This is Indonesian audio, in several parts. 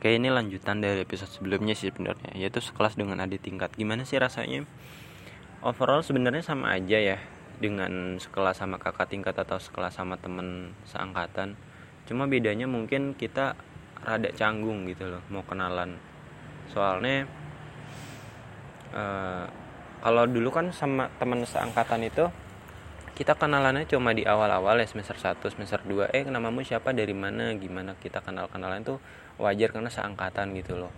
Oke ini lanjutan dari episode sebelumnya sih sebenarnya Yaitu sekelas dengan adik tingkat. Gimana sih rasanya? Overall sebenarnya sama aja ya Dengan sekelas sama kakak tingkat atau sekelas sama temen seangkatan. Cuma bedanya mungkin kita rada canggung gitu loh Mau kenalan. Soalnya uh, Kalau dulu kan sama temen seangkatan itu kita kenalannya cuma di awal-awal ya semester 1, semester 2 eh namamu siapa? Dari mana? Gimana? Kita kenal-kenalan tuh wajar karena seangkatan gitu loh.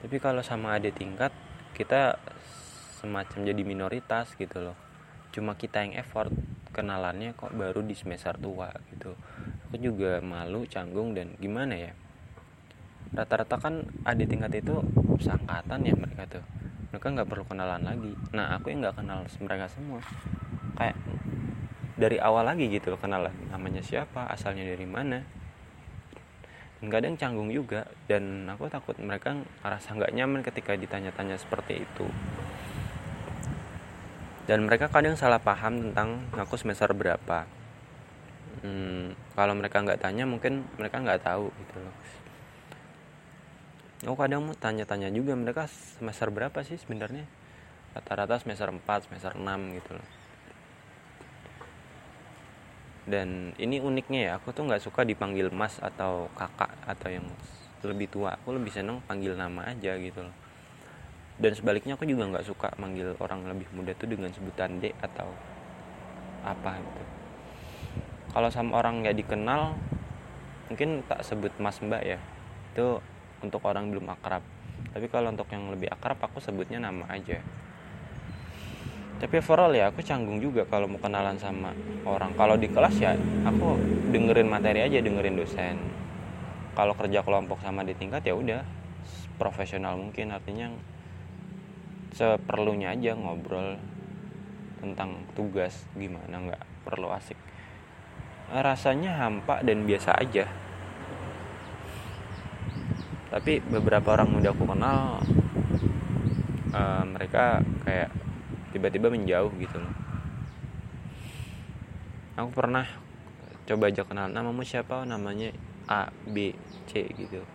Tapi kalau sama adik tingkat kita semacam jadi minoritas gitu loh. Cuma kita yang effort kenalannya kok baru di semester tua gitu. Aku juga malu canggung dan gimana ya? Rata-rata kan adik tingkat itu seangkatan ya mereka tuh. Mereka nggak perlu kenalan lagi. Nah aku yang nggak kenal mereka semua. Kayak dari awal lagi gitu loh kenalan. Namanya siapa? Asalnya dari mana dan kadang canggung juga. Dan aku takut mereka ngerasa nggak nyaman ketika ditanya-tanya seperti itu. Dan mereka kadang salah paham tentang aku semester berapa. Hmm, kalau mereka nggak tanya mungkin mereka nggak tahu gitu loh. Aku kadang mau tanya-tanya juga mereka semester berapa sih sebenarnya? Rata-rata semester 4 semester 6 gitu loh dan ini uniknya ya aku tuh nggak suka dipanggil mas atau kakak atau yang lebih tua. Aku lebih seneng panggil nama aja gitu loh. Dan sebaliknya aku juga nggak suka manggil orang lebih muda tuh dengan sebutan dek atau apa gitu. Kalau sama orang nggak dikenal mungkin tak sebut mas mbak ya. Itu untuk orang belum akrab. Tapi kalau untuk yang lebih akrab aku sebutnya nama aja tapi overall ya aku canggung juga kalau mau kenalan sama orang. Kalau di kelas ya aku dengerin materi aja dengerin dosen. Kalau kerja kelompok sama di tingkat ya udah profesional mungkin. Artinya seperlunya aja ngobrol tentang tugas gimana nggak perlu asik. Rasanya hampa dan biasa aja. Tapi beberapa orang udah aku kenal uh, mereka kayak tiba-tiba menjauh gitu. Loh aku pernah coba aja kenal namamu siapa? Namanya A B C gitu.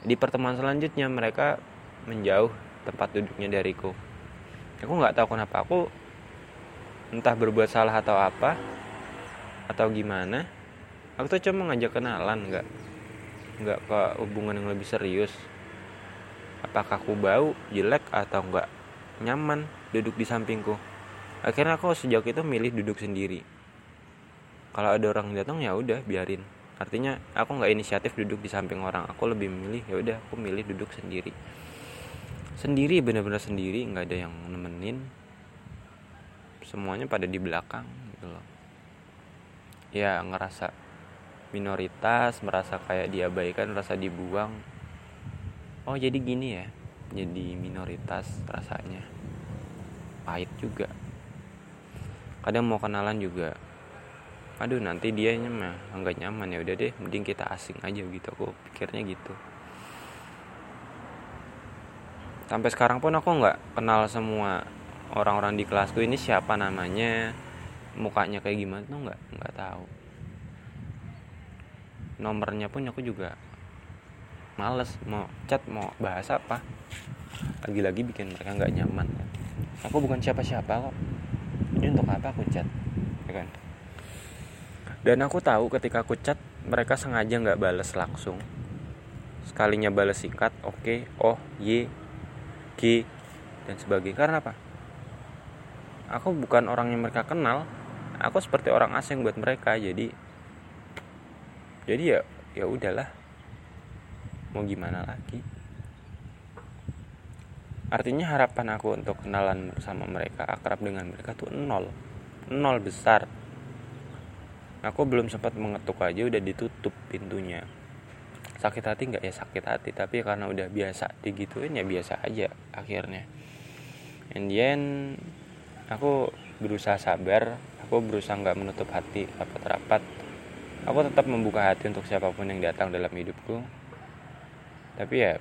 Di pertemuan selanjutnya mereka menjauh tempat duduknya dariku. Aku nggak tahu kenapa aku entah berbuat salah atau apa atau gimana aku tuh cuma ngajak kenalan nggak nggak ke hubungan yang lebih serius. Apakah aku bau jelek atau nggak nyaman duduk di sampingku. Akhirnya aku sejak itu milih duduk sendiri. Kalau ada orang datang ya udah biarin. Artinya aku nggak inisiatif duduk di samping orang. Aku lebih milih ya udah aku milih duduk sendiri. Sendiri bener-bener sendiri nggak ada yang nemenin. Semuanya pada di belakang gitu loh. Ya ngerasa minoritas merasa kayak diabaikan merasa dibuang. Oh jadi gini ya jadi minoritas rasanya. Pahit juga. Kadang mau kenalan juga. Aduh nanti dia mah nggak nyaman. Ya udah deh mending kita asing aja gitu. Aku pikirnya gitu. Sampai sekarang pun aku nggak kenal semua orang-orang di kelasku ini siapa namanya mukanya kayak gimana tuh nggak nggak tahu. Nomornya pun aku juga males mau chat mau bahas apa? Lagi-lagi bikin mereka nggak nyaman. Aku bukan siapa-siapa kok. Jadi untuk apa aku chat? Ya kan? Dan aku tahu ketika aku chat mereka sengaja nggak balas langsung. Sekalinya balas singkat oke okay, oh y g dan sebagainya. Karena apa? Aku bukan orang yang mereka kenal. Aku seperti orang asing buat mereka jadi jadi ya ya udahlah mau gimana lagi? Artinya harapan aku untuk kenalan sama mereka akrab dengan mereka tuh nol. Nol besar. Aku belum sempat mengetuk aja udah ditutup pintunya. Sakit hati nggak? Ya sakit hati. Tapi karena udah biasa digituin ya biasa aja akhirnya. And then aku berusaha sabar. Aku berusaha nggak menutup hati rapat-rapat. Aku tetap membuka hati untuk siapa pun yang datang dalam hidupku tapi ya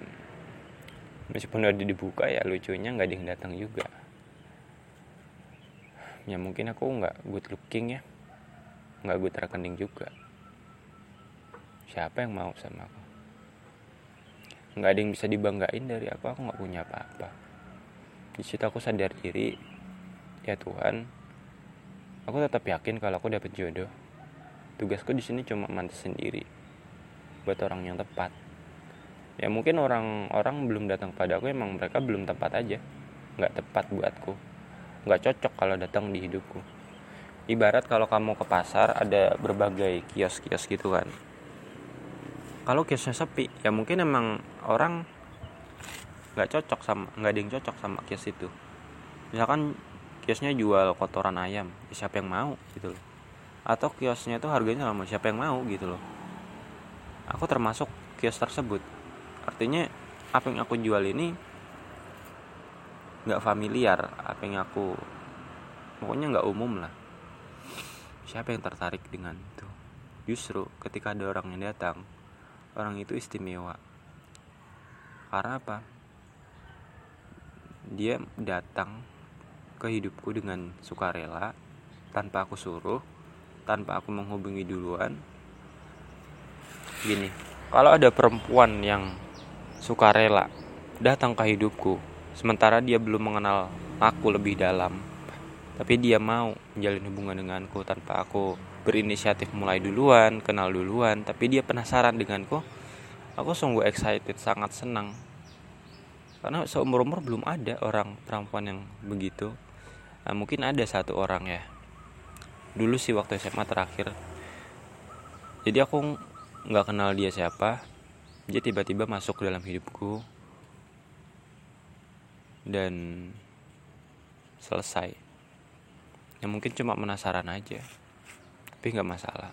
meskipun udah dibuka ya lucunya nggak ada yang datang juga. Ya mungkin aku nggak good looking ya. Nggak good rekening juga. Siapa yang mau sama aku? Nggak ada yang bisa dibanggain dari aku. Aku nggak punya apa-apa. Di situ aku sadar diri. Ya Tuhan aku tetap yakin kalau aku dapat jodoh. Tugasku di sini cuma mantas sendiri. Buat orang yang tepat ya mungkin orang-orang belum datang pada aku emang mereka belum tepat aja. Nggak tepat buatku. Nggak cocok kalau datang di hidupku. Ibarat kalau kamu ke pasar ada berbagai kios-kios gitu kan. Kalau kiosnya sepi ya mungkin emang orang nggak cocok sama nggak ada yang cocok sama kios itu. Misalkan kiosnya jual kotoran ayam ya siapa yang mau gitu loh. Atau kiosnya itu harganya sama siapa yang mau gitu loh. Aku termasuk kios tersebut artinya apa yang aku jual ini nggak familiar apa yang aku pokoknya nggak umum lah. Siapa yang tertarik dengan itu? Justru ketika ada orang yang datang orang itu istimewa. Karena apa? Dia datang ke hidupku dengan sukarela tanpa aku suruh tanpa aku menghubungi duluan. Gini kalau ada perempuan yang sukarela datang ke hidupku sementara dia belum mengenal aku lebih dalam tapi dia mau menjalin hubungan denganku tanpa aku berinisiatif mulai duluan, kenal duluan, tapi dia penasaran denganku. Aku sungguh excited, sangat senang. Karena seumur-umur belum ada orang perempuan yang begitu. Nah, mungkin ada satu orang ya. Dulu sih waktu SMA terakhir. Jadi aku nggak kenal dia siapa. Dia tiba-tiba masuk dalam hidupku. Dan selesai. Ya mungkin cuma penasaran aja tapi nggak masalah